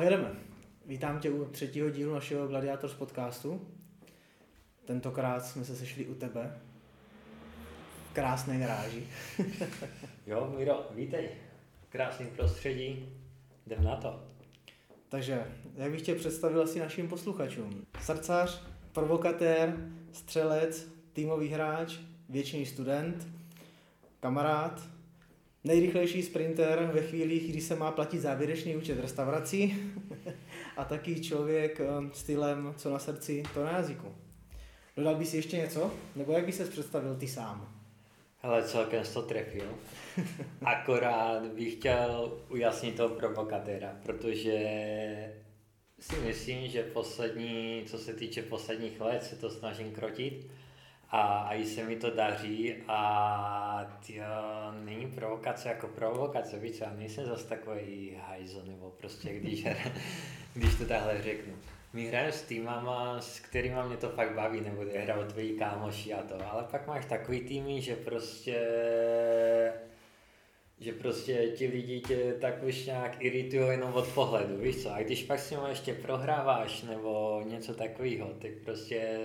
Ahoj jdeme. Vítám tě u třetího dílu našeho Gladiators podcastu. Tentokrát jsme se sešli u tebe. V krásné garáži. jo, Miro, vítej. Krásný prostředí. Jdem na to. Takže, jak bych tě představil asi našim posluchačům. Srdcař, provokatér, střelec, týmový hráč, věčný student, kamarád, nejrychlejší sprinter ve chvílích, kdy se má platit závěrečný účet restaurací a taky člověk um, stylem, co na srdci, to na jazyku. Dodal bys ještě něco? Nebo jak bys se představil ty sám? Hele, celkem to trefil. Akorát bych chtěl ujasnit toho provokatéra, protože si myslím, že poslední, co se týče posledních let, se to snažím krotit a, a i se mi to daří a tyjo, není provokace jako provokace, víš, já nejsem zase takový hajzo, nebo prostě když, když to takhle řeknu. My hrajeme s týmama, s kterými mě to fakt baví, nebo hrajou tvoji kámoši a to, ale pak máš takový týmy, že prostě že prostě ti lidi tě tak už nějak iritují jenom od pohledu, víš co, a když pak s nimi ještě prohráváš nebo něco takového, tak prostě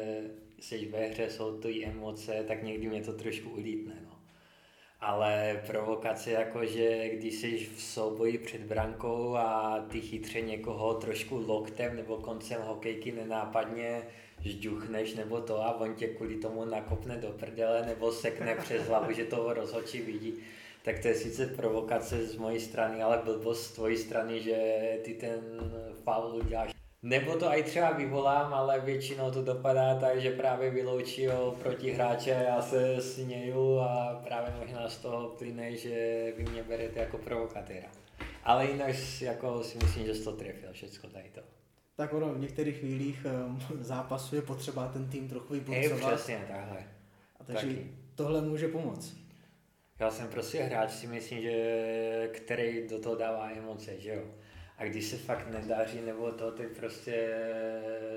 jsi ve hře, jsou to i emoce, tak někdy mě to trošku ulítne, no. Ale provokace jako, že když jsi v souboji před brankou a ty chytře někoho trošku loktem nebo koncem hokejky nenápadně žďuchneš nebo to a on tě kvůli tomu nakopne do prdele nebo sekne přes hlavu, že toho rozhodčí vidí, tak to je sice provokace z mojí strany, ale blbost z tvojí strany, že ty ten faul uděláš. Nebo to i třeba vyvolám, ale většinou to dopadá tak, že právě vyloučí protihráče a já se sněju a právě možná z toho plyne, že vy mě berete jako provokatéra. Ale jinak jako si myslím, že jsi to trefil všechno tady to. Tak ono v některých chvílích um, zápasu je potřeba ten tým trochu vyburcovat. přesně, takhle. A takže Taky. tohle může pomoct. Já jsem prostě hráč, si myslím, že který do toho dává emoce, že jo. A když se fakt nedaří nebo to, ty prostě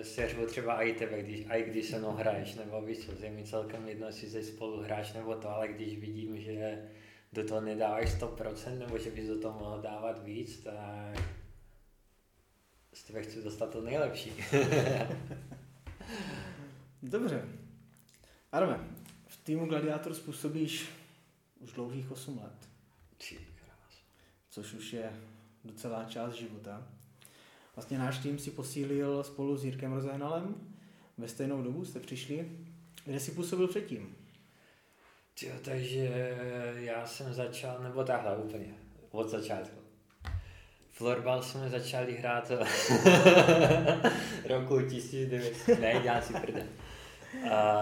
seřvu třeba i tebe, když, i když se mnou hraješ, nebo víš co, je mi celkem jedno, jestli jsi spolu hráč nebo to, ale když vidím, že do toho nedáváš 100%, nebo že bys do toho mohl dávat víc, tak z tebe chci dostat to nejlepší. Dobře. Arme, v týmu Gladiátor způsobíš už dlouhých 8 let. Což už je docela část života. Vlastně náš tým si posílil spolu s Jirkem Rozehnalem. Ve stejnou dobu jste přišli. Kde jsi působil předtím? Jo, takže já jsem začal, nebo takhle úplně, od začátku. Florbal jsme začali hrát roku 1900, ne, dělám si prde.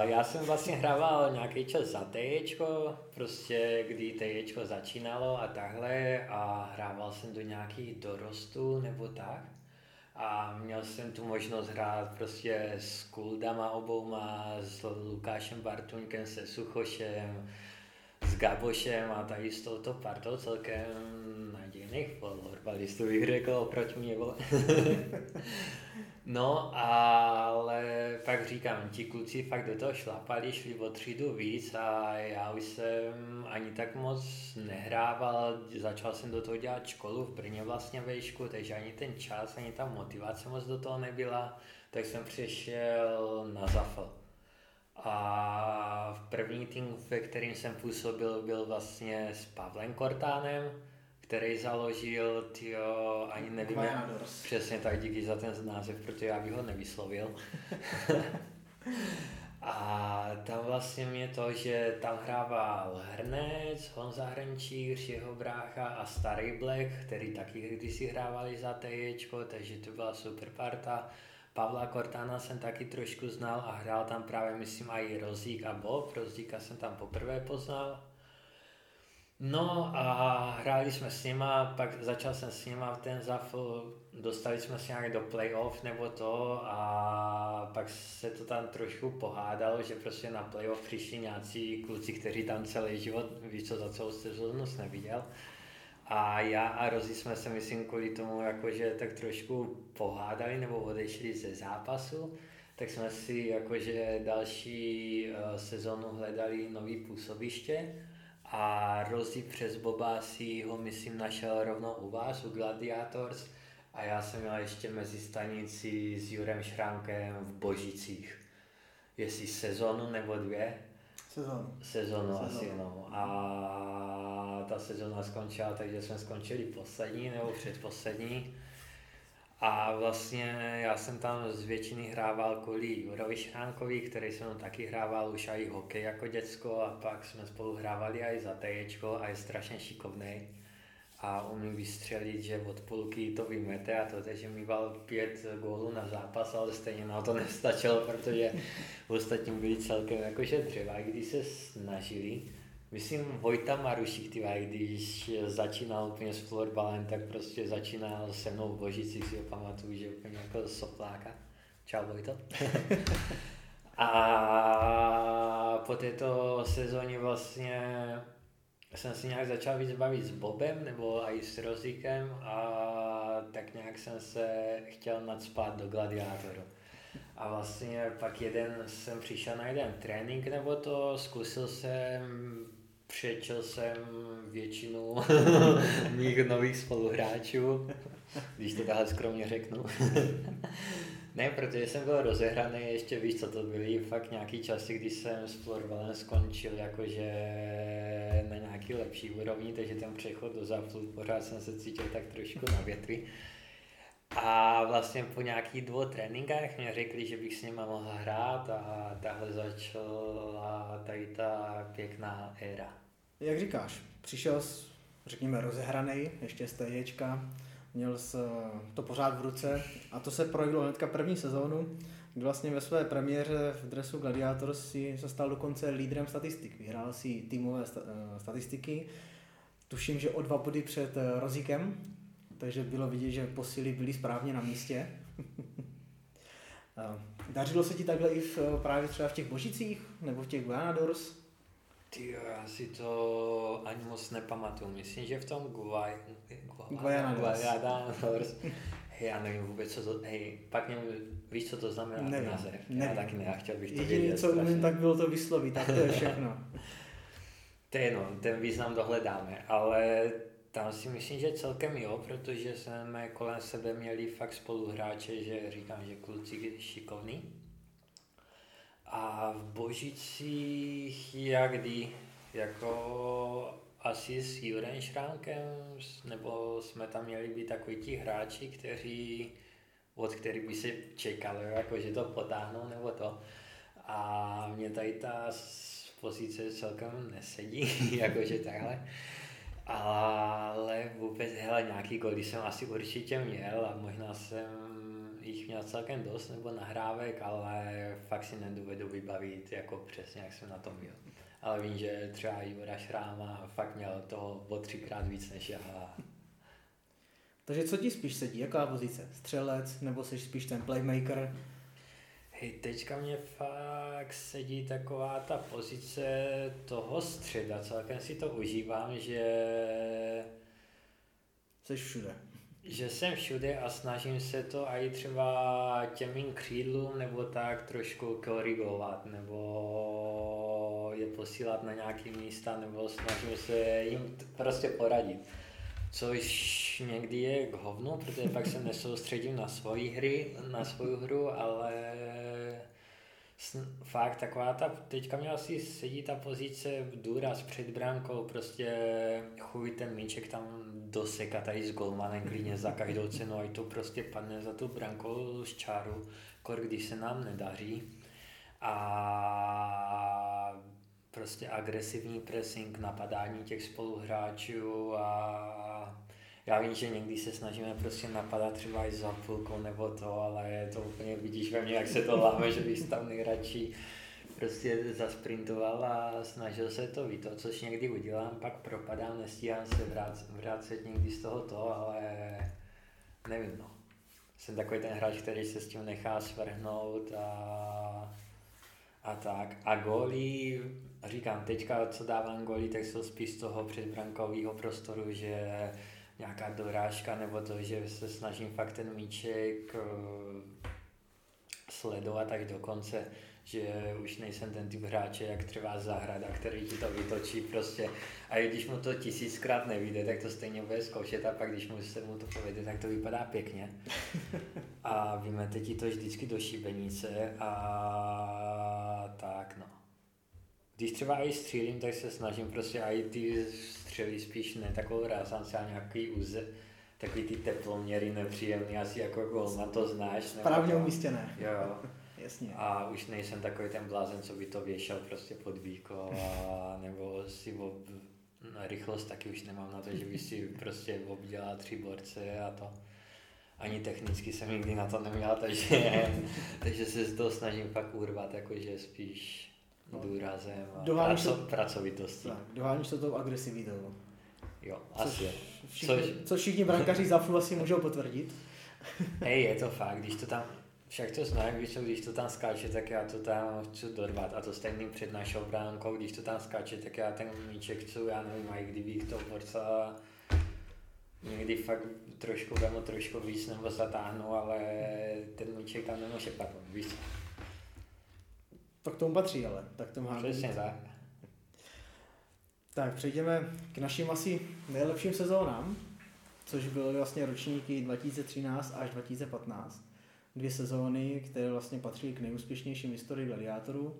Já jsem vlastně hrával nějaký čas za teječko, prostě kdy teječko začínalo a takhle a hrával jsem do nějakých dorostů nebo tak. A měl jsem tu možnost hrát prostě s Kuldama obouma, s Lukášem Bartuňkem, se Suchošem, s Gabošem a tady s touto partou celkem nadějných florbalistů bych řekl oproti mě. No, ale pak říkám, ti kluci fakt do toho šlapali, šli o třídu víc a já už jsem ani tak moc nehrával, začal jsem do toho dělat školu v Brně vlastně vejšku, takže ani ten čas, ani ta motivace moc do toho nebyla, tak jsem přišel na Zafl. A v první tým, ve kterým jsem působil, byl vlastně s Pavlem Kortánem, který založil, tyjo, ani nevím, přesně tak, díky za ten název, protože já bych ho nevyslovil. a tam vlastně mě to, že tam hrával Hrnec, Honza Hrnčíř, jeho brácha a Starý Black, který taky kdysi hrávali za TJčko, takže to byla super parta. Pavla Kortána jsem taky trošku znal a hrál tam právě, myslím, i Rozík a Bob. Rozíka jsem tam poprvé poznal. No a hráli jsme s nima, pak začal jsem s nima v ten zafl, dostali jsme se nějak do playoff nebo to a pak se to tam trošku pohádalo, že prostě na playoff přišli nějací kluci, kteří tam celý život, víš co, za celou sezónu neviděl. A já a Rozi jsme se, myslím, kvůli tomu jakože tak trošku pohádali nebo odešli ze zápasu, tak jsme si jakože další uh, sezónu hledali nový působiště a Rozi přes Boba si ho, myslím, našel rovnou u vás, u Gladiators A já jsem měl ještě mezi stanici s Jurem Šránkem v Božicích. Jestli sezonu nebo dvě? Sezonu. Sezonu asi, no. A ta sezona skončila, takže jsme skončili poslední nebo předposlední. A vlastně já jsem tam z většiny hrával kvůli Jurovi Šránkovi, který jsem taky hrával už i hokej jako děcko a pak jsme spolu hrávali i za teječko a je strašně šikovný a umí vystřelit, že od půlky to vymete a to, takže mi dal pět gólů na zápas, ale stejně na to nestačilo, protože ostatní byli celkem jakože dřeva, když se snažili. Myslím Vojta Marušík, tyva, když začínal úplně s florbalem, tak prostě začínal se mnou v Božici, si ho pamatuju, že úplně jako sopláka. Čau Vojto. a po této sezóně vlastně jsem si nějak začal víc bavit s Bobem nebo i s Rozíkem a tak nějak jsem se chtěl nadspat do gladiátoru. A vlastně pak jeden jsem přišel na jeden trénink nebo to, zkusil jsem, přečel jsem většinu mých nových spoluhráčů, když to takhle skromně řeknu. Ne, protože jsem byl rozehraný, ještě víš, co to byly fakt nějaký časy, kdy jsem s florbalem skončil jakože na nějaký lepší úrovni, takže ten přechod do záplu pořád jsem se cítil tak trošku na větvi. A vlastně po nějakých dvou tréninkách mě řekli, že bych s nimi mohl hrát a takhle začala tady ta pěkná éra. Jak říkáš, přišel s, řekněme, rozehraný, ještě z TJčka, měl jsi to pořád v ruce a to se projevilo hnedka první sezónu, kdy vlastně ve své premiéře v dresu Gladiator si se stal dokonce lídrem statistik. Vyhrál si týmové eh, statistiky, tuším, že o dva body před eh, Rozíkem, takže bylo vidět, že posily byly správně na místě. Dařilo se ti takhle i v, právě třeba v těch Božicích nebo v těch Guanadors? Ty já si to ani moc nepamatuju. Myslím, že v tom Guay... Guayana Hej, já nevím vůbec, co to... Hej, pak nevím, víš, co to znamená nevím, název? Nevím. Já taky ne, já chtěl bych to Jediný, vědět. co umím, tak bylo to vyslovit, tak to je všechno. to je no, ten význam dohledáme, ale tam si myslím, že celkem jo, protože jsme kolem sebe měli fakt spoluhráče, že říkám, že kluci šikovní. A v Božicích jak kdy, jako asi s Jurem Šránkem, nebo jsme tam měli být takový ti hráči, kteří, od kterých by se čekalo, jako že to potáhnou nebo to. A mě tady ta pozice celkem nesedí, jakože takhle. Ale vůbec, hele, nějaký goly jsem asi určitě měl a možná jsem jich měl celkem dost nebo nahrávek, ale fakt si nedovedu vybavit jako přesně, jak jsem na tom byl. Ale vím, že třeba Jura Šráma fakt měl toho o třikrát víc než já. Takže co ti spíš sedí? Jaká pozice? Střelec nebo jsi spíš ten playmaker? Hej, teďka mě fakt sedí taková ta pozice toho středa. Celkem si to užívám, že... Jsi všude že jsem všude a snažím se to i třeba těm křídlům nebo tak trošku korigovat, nebo je posílat na nějaké místa, nebo snažím se jim prostě poradit. Což někdy je k hovnu, protože pak se nesoustředím na svoji hry, na svou hru, ale fakt taková ta, teďka mě asi sedí ta pozice v důraz před bránkou, prostě chuj ten míček tam dosekat tady s golmanem klidně za každou cenu, ať to prostě padne za tu brankou z čáru, kor když se nám nedaří. A prostě agresivní pressing, napadání těch spoluhráčů a já vím, že někdy se snažíme prostě napadat třeba i za půlkou nebo to, ale to úplně vidíš ve mně, jak se to láme, že bych tam nejradši prostě zasprintoval a snažil se to víc, což někdy udělám, pak propadám, nestíhám se vrát, vrátit někdy z toho to, ale nevím no. Jsem takový ten hráč, který se s tím nechá svrhnout a, a tak. A góly, říkám, teďka co dávám góly, tak jsou spíš z toho předbrankového prostoru, že nějaká dorážka nebo to, že se snažím fakt ten míček eh, sledovat až do konce že už nejsem ten typ hráče, jak třeba zahrada, který ti to vytočí prostě. A i když mu to tisíckrát nevíde, tak to stejně bude zkoušet a pak když mu se mu to povede, tak to vypadá pěkně. A vymete ti to vždycky do šibenice a tak no. Když třeba i střílím, tak se snažím prostě i ty střely spíš ne takovou rázance, ale nějaký úze, takový ty teploměry nepříjemný, asi jako golman to znáš. Správně umístěné. Jo. Jasně. A už nejsem takový ten blázen, co by to věšel prostě pod víko, a, nebo si ob, na rychlost taky už nemám na to, že by si prostě obdělal tři borce a to. Ani technicky jsem nikdy na to neměl, takže, takže se z toho snažím fakt urvat, jakože spíš no. důrazem a Doháníš praco, to- pracovitostí. Tak, doháníš to tou agresivitou. Jo, Což asi. Všichni, Což- co všichni brankaři za FU asi můžou potvrdit. Hej, je to fakt, když to tam, však to znám, víš co, když to tam skáče, tak já to tam chci dorvat a to stejným před našou bránkou, když to tam skáče, tak já ten míček chci, já nevím, i kdybych to borca někdy fakt trošku vemu trošku víc nebo zatáhnu, ale ten míček tam nemůže padnout, víš co, To k tomu patří, ale tak to má přesně tak. Tak přejdeme k našim asi nejlepším sezónám, což byly vlastně ročníky 2013 až 2015. Dvě sezóny, které vlastně patří k nejúspěšnějším v historii gladiátorů.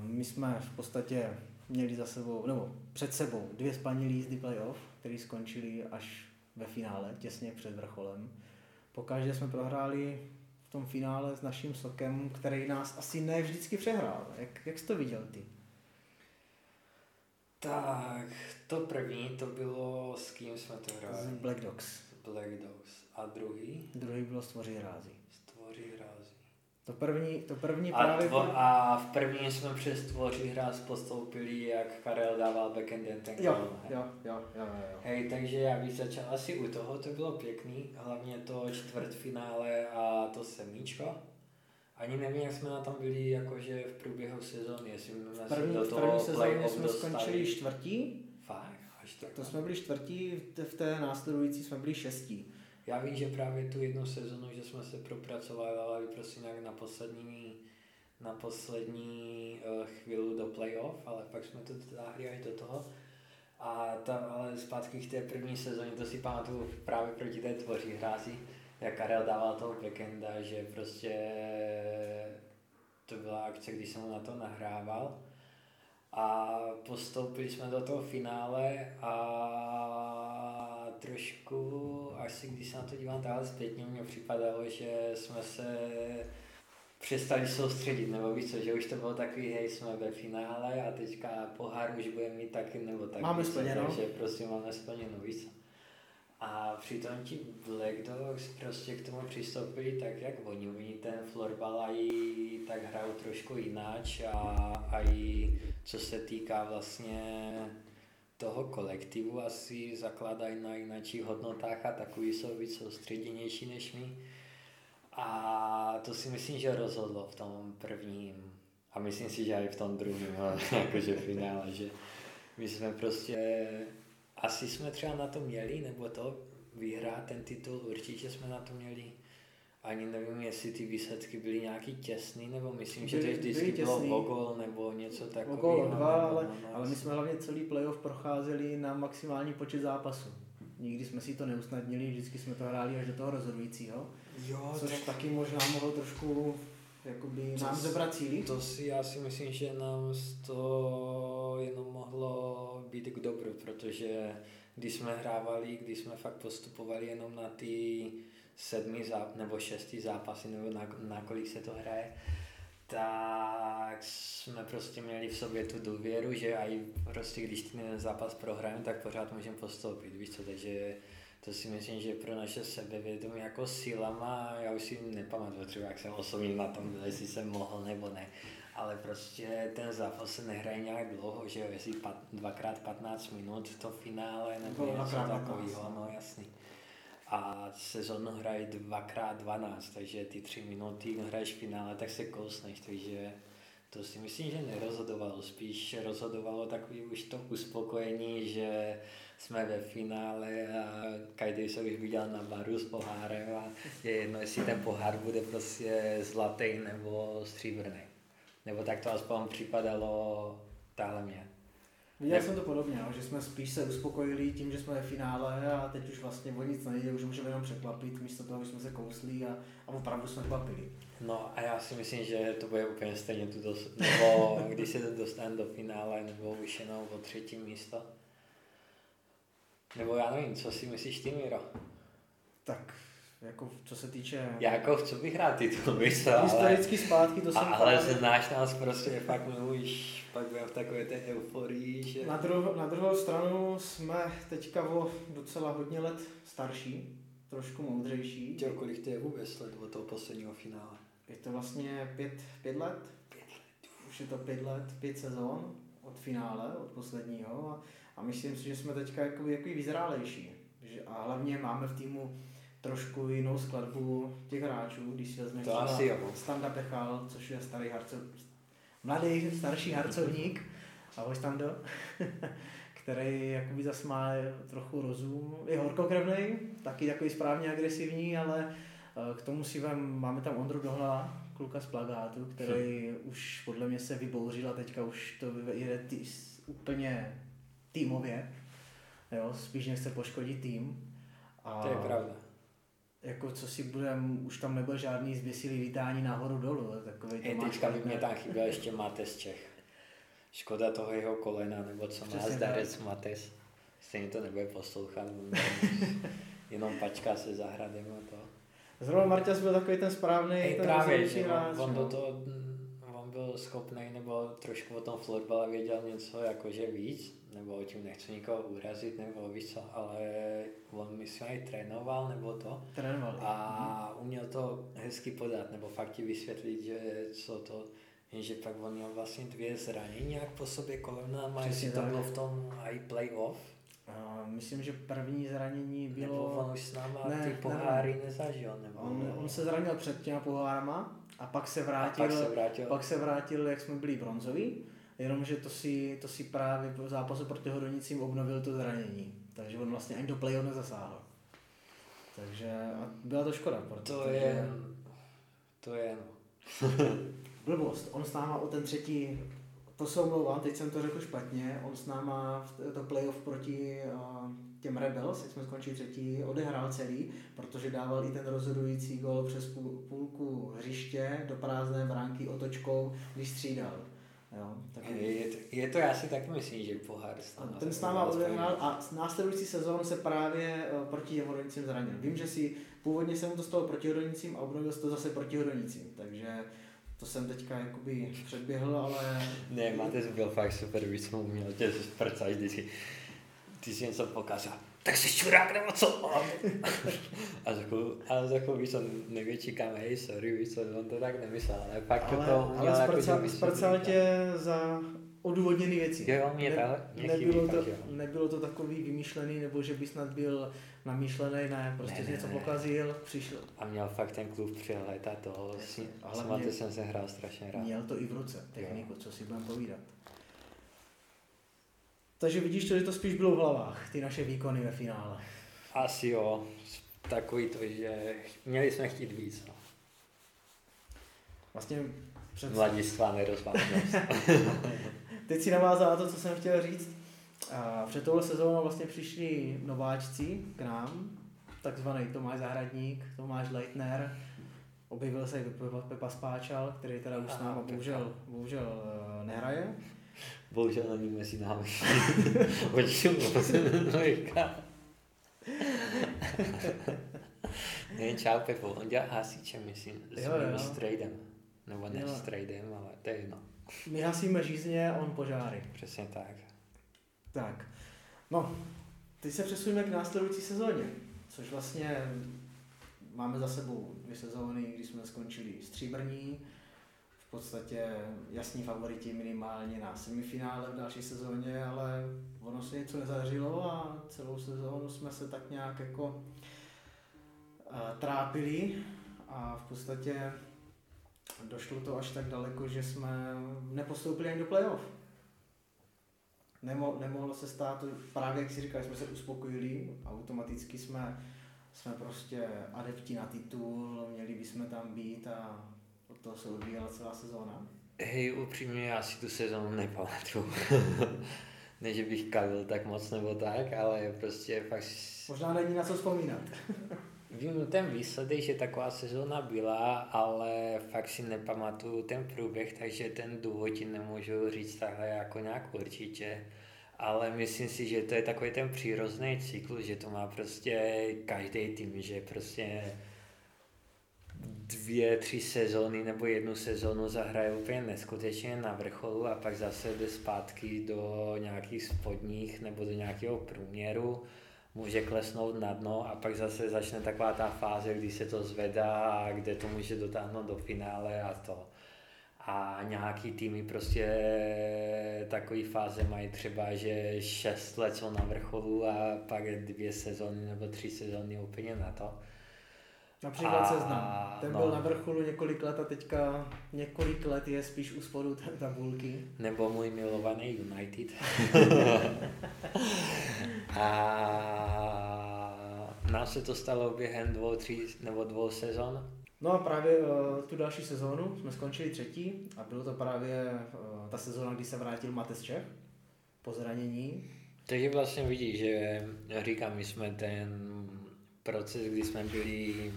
My jsme v podstatě měli za sebou, nebo před sebou dvě spanilé jízdy playoff, které skončily až ve finále, těsně před vrcholem. Pokaždé jsme prohráli v tom finále s naším sokem, který nás asi ne vždycky přehrál. Jak, jak jsi to viděl ty? Tak, to první, to bylo, s kým jsme to Z hráli? Black Dogs. Black Dogs. A druhý? Druhý bylo Stvoří rázy. Stvoří hrázi. To první, to první A, právě... tvo, a v první jsme přes tvoří hráz postoupili, jak Karel dával backendem ten Jo, jo, jo, jo, jo. Hej, takže já bych začal asi u toho, to bylo pěkný, hlavně to čtvrtfinále a to semíčko. Ani nevím, jak jsme na tom byli jakože v průběhu sezóny, jestli jsme první, do v toho první sezóně jsme dostali. skončili čtvrtí, Fakt? Až tak. to jsme byli čtvrtí, v té- v té následující jsme byli šestí. Já vím, že právě tu jednu sezonu, že jsme se propracovali prostě nějak na poslední, na poslední uh, chvíli do playoff, ale pak jsme to zahájili až do toho. A tam ale zpátky k té první sezóně, to si pamatuju právě proti té tvoří hrázi, jak Karel dával toho backenda, že prostě to byla akce, když jsem mu na to nahrával. A postoupili jsme do toho finále a trošku, asi když se na to dívám takhle zpětně, mně připadalo, že jsme se přestali soustředit, nebo víš co, že už to bylo takový, hej, jsme ve finále a teďka pohár už budeme mít taky, nebo tak. Máme splněno. Takže prostě máme splněno, víš co. A přitom ti Black Dogs prostě k tomu přistoupili tak, jak oni, oni ten florbal a i tak hrajou trošku jináč a, a i co se týká vlastně toho kolektivu asi zakládají na jináčích hodnotách a takový jsou víc soustředěnější než my. A to si myslím, že rozhodlo v tom prvním a myslím si, že i v tom druhém, jakože finále, že my jsme prostě, asi jsme třeba na to měli, nebo to vyhrát ten titul, určitě jsme na to měli. Ani nevím, jestli ty výsledky byly nějaký těsný, nebo myslím, že to Byly- vždycky bylo těsný. o gol nebo něco takového. Okolo dva, ale, no, no, ale my jsme hlavně celý playoff procházeli na maximální počet zápasů. Nikdy jsme si to neusnadnili, vždycky jsme to hráli až do toho rozhodujícího, Jo, což tak taky možná mohlo trošku jakoby To nám zebrat síly. To si já si myslím, že nám to jenom mohlo být k dobru, protože když jsme hrávali, když jsme fakt postupovali jenom na ty sedmi záp- nebo šestý zápasy, nebo na, na kolik se to hraje, tak jsme prostě měli v sobě tu důvěru, že i prostě když ten zápas prohrajeme, tak pořád můžeme postoupit, víš co, takže to si myslím, že pro naše sebevědomí jako sílama, já už si nepamatuju třeba, jak jsem osobně na tom byl, jestli jsem mohl nebo ne, ale prostě ten zápas se nehraje nějak dlouho, že jo, jestli pat, dvakrát 15 minut to finále nebo něco dvakrát 15, takového, no jasný. A sezonu hrají dvakrát 12, takže ty tři minuty hraješ finále, tak se kousneš, takže to si myslím, že nerozhodovalo, spíš rozhodovalo takový už to uspokojení, že jsme ve finále a každý se už viděl na baru s pohárem a je jedno, jestli ten pohár bude prostě zlatý nebo stříbrný. Nebo tak to aspoň připadalo táhle mě. Viděl jsem to podobně, no, že jsme spíš se uspokojili tím, že jsme ve finále a teď už vlastně o nic nejde, už můžeme jenom překvapit, místo toho, aby jsme se kousli a, a opravdu jsme kvapili. No a já si myslím, že to bude úplně stejně tu dos- nebo když se dostane do finále, nebo už jenom o třetí místo. Nebo já nevím, co si myslíš ty, Miro? Tak, jako co se týče Já jako chci vyhrát titul, víš co, ale, historicky zpátky, to a, jsem ale právě- znáš nás prostě, fakt už pak budeme v takové té euforii, že... Na, druh- na druhou stranu jsme teďka o docela hodně let starší, trošku moudřejší. Tě, kolik to je vůbec let od toho posledního finále? Je to vlastně pět, pět let? Pět let. Už je to pět let, pět sezon od finále, od posledního a, a myslím si, že jsme teďka jakoby, jakoby vyzrálejší. Že, a hlavně máme v týmu trošku jinou skladbu těch hráčů, když si vezmeš To asi jo. Standa Pechal, což je starý harcov, mladý, starší harcovník, ahoj Stando, který jakoby zase má trochu rozum, je horkokrevný, taky takový správně agresivní, ale eh, k tomu si vem, máme tam Ondru Dohla, kluka z Plagátu, který už podle mě se vybouřil a teďka už to jede tý, úplně týmově, jo, spíš nechce poškodit tým. A To je pravda. Jako co si budem, už tam nebude žádný zběsilý lítání nahoru dolů, takový Hej, teďka by mě tam chyběl ještě Mates Čech. Škoda toho jeho kolena, nebo co má Přesně zdarec Mates. Stejně to nebude poslouchat, jenom pačká se zahradem a to. Zrovna Marťas byl takový ten správný, Hej, ten právě, že on, on, no. do toho, byl schopný nebo trošku o tom florbale věděl něco jakože víc, nebo tím nechci nikoho urazit, nebo víš co, ale on myslím i trénoval, nebo to. Trénoval. A uměl to hezky podat, nebo fakt ti vysvětlit, že co to, jenže pak on měl vlastně dvě zranění jak po sobě kolena, Přesně jestli to bylo v tom i playoff, A myslím, že první zranění nebo bylo... on už s náma Ne, ty ne, poháry nezažil, nebo On, on se zranil před těma pohárama a pak se vrátil, pak se vrátil. pak se vrátil, jak jsme byli bronzoví, jenomže to si, to si právě v zápasu proti Hodonicím obnovil to zranění. Takže on vlastně ani do playoff nezasáhl. Takže a byla to škoda. To protože- je, to je, no. Blbost. On s náma o ten třetí, to se omlouvám, teď jsem to řekl špatně, on s náma v to playoff proti uh, těm Rebels, jak jsme skončili třetí, odehrál celý, protože dával i ten rozhodující gol přes půl, půlku hřiště do prázdné bránky otočkou, když střídal. Jo, tak Je, to, je to, já si taky myslím, že pohár s a náma ten s náma odehrál a následující sezónu se právě eh, proti Jevodonicím zranil. Vím, že si původně se mu to stalo proti Hodonicím a obnovil se to zase proti Hodonicím, takže to jsem teďka jakoby předběhl, ale Ne, máte byl fakt super, víc jsem uměl tě zprcat vždycky. Ty jsi něco pokazal. Tak jsi čurák nebo co? A řekl, a řekl, víš co, největší kam, hej, sorry, víš co, on to tak nemyslel, ale pak ale, to uměl ale jako, že zprcal vysvětlit. tě za odůvodněné věci. Jo, mě tak- mě nebylo, to, fakt, jo. nebylo to takový vymýšlený, nebo že by snad byl namýšlený, ne, prostě Ne, si ne, něco ne. pokazil, přišel. A měl fakt ten klub přehled a to, s, A s hlavně- Mate jsem se hrál strašně rád. Měl to i v ruce, techniku, co si budeme povídat. Takže vidíš to, že to spíš bylo v hlavách, ty naše výkony ve finále. Asi jo, takový to, že měli jsme chtít víc. No. Vlastně před, Mladistvá nerozvážnost. teď si navázal na to, co jsem chtěl říct. A před touhle sezónou vlastně přišli nováčci k nám, takzvaný Tomáš Zahradník, Tomáš Leitner, objevil se i Pepa, Spáčal, který teda už s Pepa. bohužel, bohužel eh, nehraje. Bohužel není mezi námi. Počím, Ne, čau Pepo, on dělá hasiče, myslím, s Jo, mým jo. Nebo ne Jo. strejdem, ale to je jedno. My hasíme žízně, on požáry. Přesně tak. Tak, no, teď se přesuneme k následující sezóně, což vlastně máme za sebou dvě sezóny, kdy jsme skončili stříbrní, v podstatě jasní favoriti minimálně na semifinále v další sezóně, ale ono se něco nezařilo a celou sezónu jsme se tak nějak jako eh, trápili a v podstatě došlo to až tak daleko, že jsme nepostoupili ani do playoff. Nemo, nemohlo se stát, právě jak si říkal, jsme se uspokojili, automaticky jsme, jsme prostě adepti na titul, měli bychom tam být a toho se odvíjela celá sezóna. Hej, upřímně, já si tu sezónu nepamatuju. ne, že bych kalil tak moc nebo tak, ale prostě fakt... Možná není na co vzpomínat. Vím ten výsledek, že taková sezóna byla, ale fakt si nepamatuju ten průběh, takže ten důvod ti nemůžu říct takhle jako nějak určitě. Ale myslím si, že to je takový ten přirozený cyklus, že to má prostě každý tým, že prostě dvě, tři sezóny nebo jednu sezónu zahraje úplně neskutečně na vrcholu a pak zase jde zpátky do nějakých spodních nebo do nějakého průměru, může klesnout na dno a pak zase začne taková ta fáze, kdy se to zvedá a kde to může dotáhnout do finále a to. A nějaký týmy prostě takový fáze mají třeba, že 6 let jsou na vrcholu a pak dvě sezóny nebo tři sezóny úplně na to. Například a, seznam. Ten no. byl na vrcholu několik let a teďka několik let je spíš u spodu tabulky. Nebo můj milovaný United. a nám se to stalo během dvou, tří nebo dvou sezon. No a právě uh, tu další sezónu jsme skončili třetí a bylo to právě uh, ta sezóna, kdy se vrátil Matez Čech po zranění. Takže vlastně vidíš, že říkám, my jsme ten proces, kdy jsme byli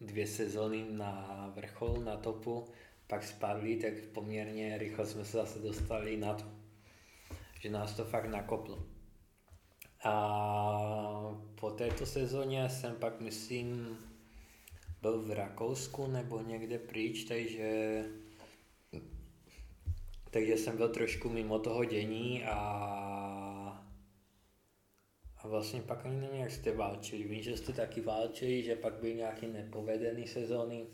dvě sezóny na vrchol, na topu, pak spadli, tak poměrně rychle jsme se zase dostali na to. Že nás to fakt nakoplo. A po této sezóně jsem pak, myslím, byl v Rakousku nebo někde pryč, takže takže jsem byl trošku mimo toho dění a a vlastně pak ani nevím, jak jste válčili. Vím, že jste taky válčili, že pak byly nějaké nepovedené sezóny,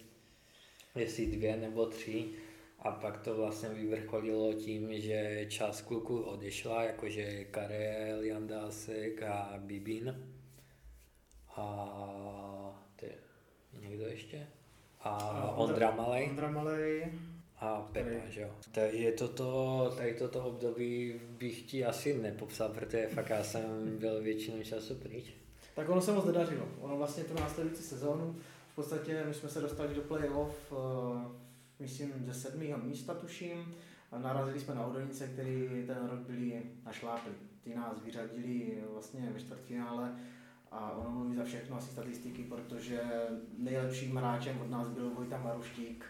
jestli dvě nebo tři. A pak to vlastně vyvrcholilo tím, že část kluků odešla, jakože Karel, Jandásek a Bibin. A ty, někdo ještě? A Ondra Malej. Ondra Malej a Pepa, že jo. Takže toto, tady toto období bych ti asi nepopsal, protože fakt já jsem byl většinu času pryč. Tak ono se moc nedařilo. Ono vlastně tu následující sezónu, v podstatě my jsme se dostali do playoff, uh, myslím, ze sedmého místa tuším, a narazili jsme na Odonice, který ten rok byli na šlápy. Ty nás vyřadili vlastně ve čtvrtfinále a ono mluví za všechno asi statistiky, protože nejlepším hráčem od nás byl Vojta Maruštík,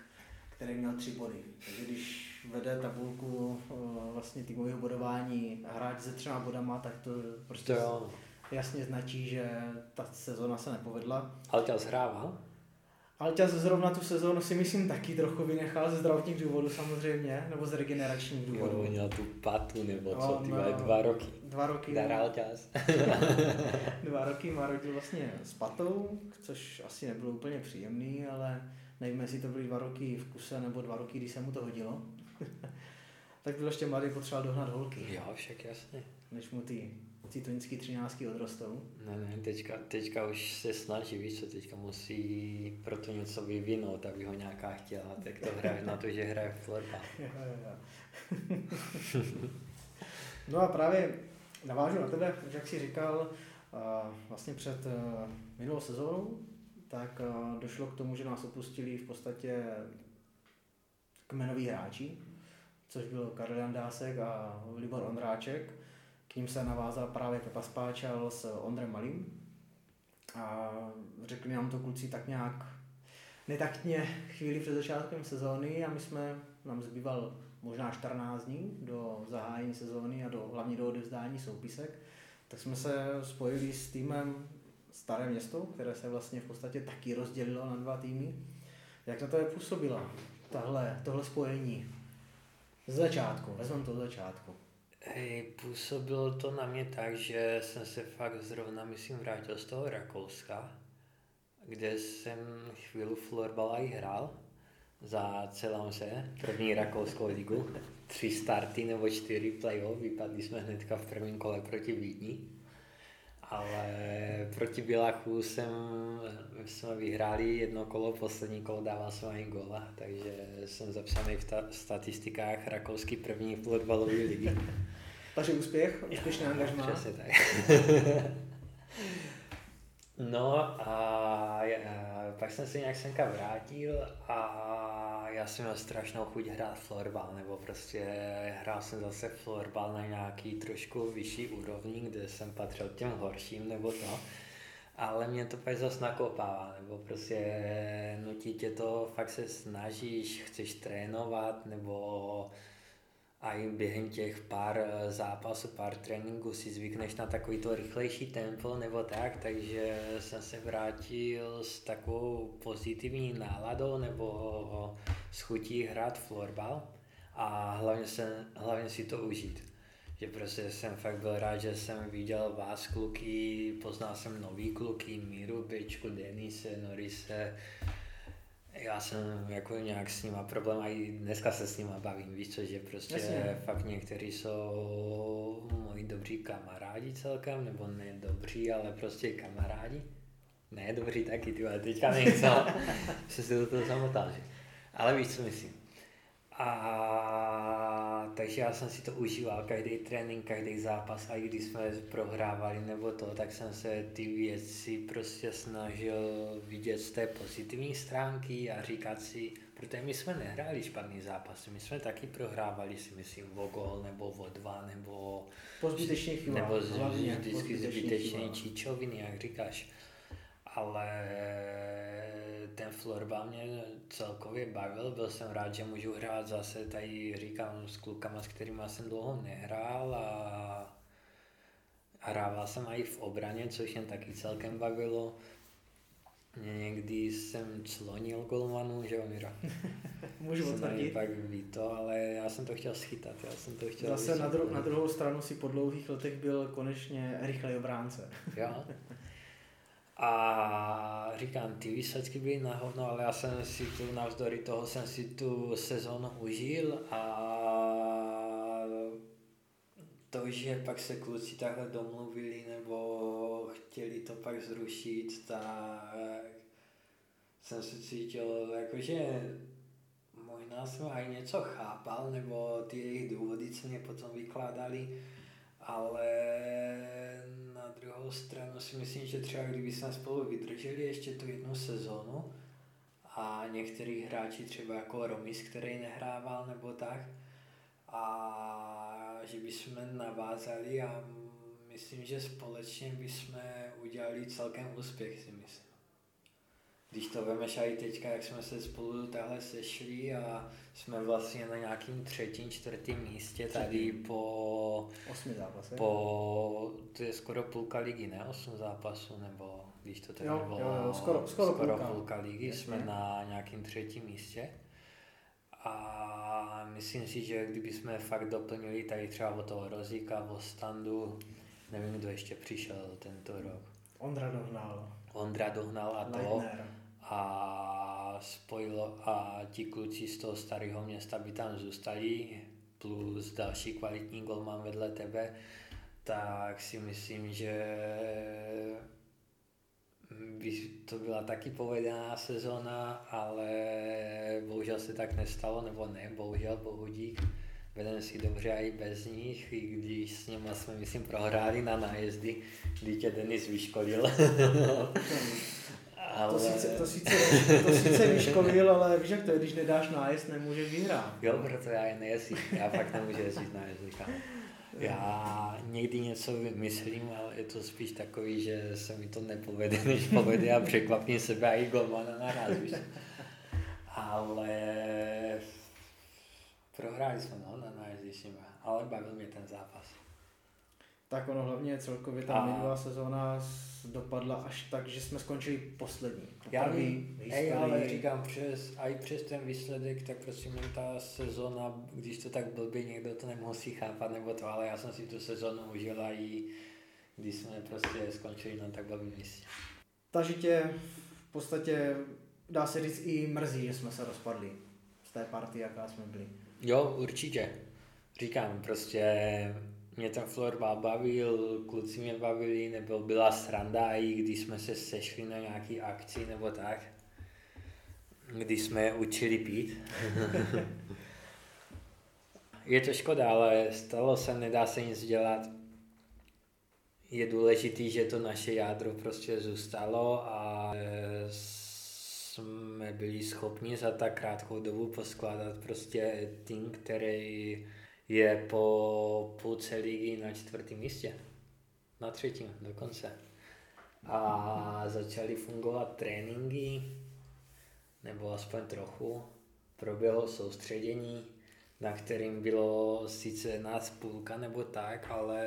který měl tři body. Takže když vede tabulku eh, vlastně týmového bodování hráč se třema bodama, tak to prostě to jasně značí, že ta sezona se nepovedla. Alťas hrával? Alťas zrovna tu sezónu si myslím taky trochu vynechal ze zdravotních důvodů samozřejmě, nebo z regeneračních důvodů. Jo, měl tu patu nebo co, ty no, dva roky. Dva roky. Dar Alťas. dva roky má rodil vlastně s patou, což asi nebylo úplně příjemný, ale nevím, jestli to byly dva roky v kuse nebo dva roky, kdy se mu to hodilo. tak byl ještě mladý, potřeboval dohnat holky. Jo, však jasně. Než mu ty citonický třináctky odrostou. Ne, ne, teďka, teďka už se snaží, víš co, teďka musí proto něco vyvinout, aby ho nějaká chtěla, tak to hraje na to, že hraje florba. no a právě navážu na tebe, jak jsi říkal, vlastně před minulou sezónou tak eh, došlo k tomu, že nás opustili v podstatě kmenoví hráči, což byl Karel Jandásek a Libor Ondráček. K ním se navázal právě Pepa Spáčal s Ondrem Malým. A řekli nám to kluci tak nějak netaktně chvíli před začátkem sezóny a my jsme, nám zbýval možná 14 dní do zahájení sezóny a do, hlavně do odevzdání soupisek, tak jsme se spojili s týmem staré město, které se vlastně v podstatě taky rozdělilo na dva týmy. Jak na to je působila tahle, tohle spojení? Z začátku, vezmeme to z začátku. Hej, působilo to na mě tak, že jsem se fakt zrovna, myslím, vrátil z toho Rakouska, kde jsem chvíli florbala i hrál za celou se, první rakouskou ligu. Tři starty nebo čtyři playoff, vypadli jsme hnedka v prvním kole proti Vídni ale proti Bilachu jsem, jsme vyhráli jedno kolo, poslední kolo dával jsem ani gola, takže jsem zapsaný v ta, statistikách rakouský první fotbalový ligy. Takže úspěch, úspěšná angažmá. Přesně tak. no a, a pak jsem se nějak semka vrátil a já jsem měl strašnou chuť hrát florbal, nebo prostě hrál jsem zase florbal na nějaký trošku vyšší úrovni, kde jsem patřil těm horším nebo to. Ale mě to pak zase nakopává, nebo prostě nutí tě to, fakt se snažíš, chceš trénovat, nebo a i během těch pár eh, zápasů, pár tréninků si zvykneš na takový to rychlejší tempo nebo tak, takže jsem se vrátil s takovou pozitivní náladou nebo s chutí hrát florbal a hlavně, se, hlavně si to užít. Že prostě jsem fakt byl rád, že jsem viděl vás kluky, poznal jsem nový kluky, Míru, Bečku, Denise, Norise, já jsem jako nějak s nima problém a i dneska se s nima bavím, víš co, že prostě Jasně. fakt někteří jsou moji dobří kamarádi celkem, nebo ne dobří, ale prostě kamarádi. Ne dobří taky, ty ale teďka nejsou, jsem se do toho zamotal, že? Ale víš co myslím. A takže já jsem si to užíval, každý trénink, každý zápas, a i když jsme prohrávali nebo to, tak jsem se ty věci prostě snažil vidět z té pozitivní stránky a říkat si, protože my jsme nehráli špatný zápas, my jsme taky prohrávali si myslím o gol nebo o dva nebo po chybách, nebo z, vždycky zbytečné číčoviny, jak říkáš. Ale ten florbal mě celkově bavil, byl jsem rád, že můžu hrát zase, tady říkám s klukama, s kterými jsem dlouho nehrál a hrával jsem i v obraně, což mě taky celkem bavilo. Někdy jsem clonil golmanu, že jo, Mira? Můžu potvrdit. pak ví to, ale já jsem to chtěl schytat, já jsem to chtěl Zase na, dru- na druhou stranu si po dlouhých letech byl konečně rychlej obránce. jo, A říkám, ty výsledky byly na hovno, ale já jsem si tu, navzdory toho jsem si tu sezónu užil a to, že pak se kluci takhle domluvili nebo chtěli to pak zrušit, tak jsem se cítil jakože možná jsem aj něco chápal, nebo ty jejich důvody, co mě potom vykládali, ale na druhou stranu si myslím, že třeba kdyby jsme spolu vydrželi ještě tu jednu sezónu a některý hráči třeba jako Romis, který nehrával nebo tak, a že bychom navázali a myslím, že společně bychom udělali celkem úspěch, si myslím když to vemeš i teďka, jak jsme se spolu takhle sešli a jsme vlastně na nějakým třetím, čtvrtém místě tady po... Osmi zápasech. Po, to je skoro půlka ligy, ne? Osm zápasů, nebo když to tak jo, bylo, jo, jo, skoro, skoro, skoro půlka. půlka ligy, Jasně. jsme na nějakým třetím místě. A myslím si, že kdyby jsme fakt doplnili tady třeba o toho Rozíka, o Standu, nevím, kdo ještě přišel tento rok. Ondra dohnal. Ondra dohnal a to. A spojilo a ti kluci z toho starého města by tam zůstali, plus další kvalitní golman vedle tebe, tak si myslím, že by to byla taky povedená sezóna, ale bohužel se tak nestalo, nebo ne, bohužel, bohudík. Vedeme si dobře i bez nich, i když s nimi jsme, myslím, prohráli na nájezdy, kdy tě Denis vyškolil. Ale... To, sice, to, sice, to sice vyškolil, ale víš jak to je, když nedáš nájezd, nemůžeš vyhrát. Jo, proto já je nejezdím. Já fakt nemůžu jezdit říkám. Já někdy něco myslím, ale je to spíš takový, že se mi to nepovede, než povede a překvapím sebe a i golmana naraz, víš. Ale prohráli jsme no, na nájezdi ale bavil mě ten zápas. Tak ono hlavně celkově ta a... minulá sezóna dopadla až tak, že jsme skončili poslední. Já vím, ej, ale říkám přes, a i přes ten výsledek, tak prostě mě ta sezóna, když to tak blbě někdo to nemohl si chápat nebo to, ale já jsem si tu sezónu užila i když jsme prostě skončili na tak blbém místě. Takže tě v podstatě dá se říct i mrzí, že jsme se rozpadli z té party, jaká jsme byli. Jo, určitě. Říkám, prostě mě ten florbal bavil, kluci mě bavili, nebo byla sranda, i když jsme se sešli na nějaký akci nebo tak, když jsme učili pít. je to škoda, ale stalo se, nedá se nic dělat. Je důležitý, že to naše jádro prostě zůstalo a jsme byli schopni za tak krátkou dobu poskládat prostě tým, který je po půlce ligy na čtvrtém místě. Na třetím dokonce. A začaly fungovat tréninky, nebo aspoň trochu. Proběhlo soustředění, na kterým bylo sice nás půlka nebo tak, ale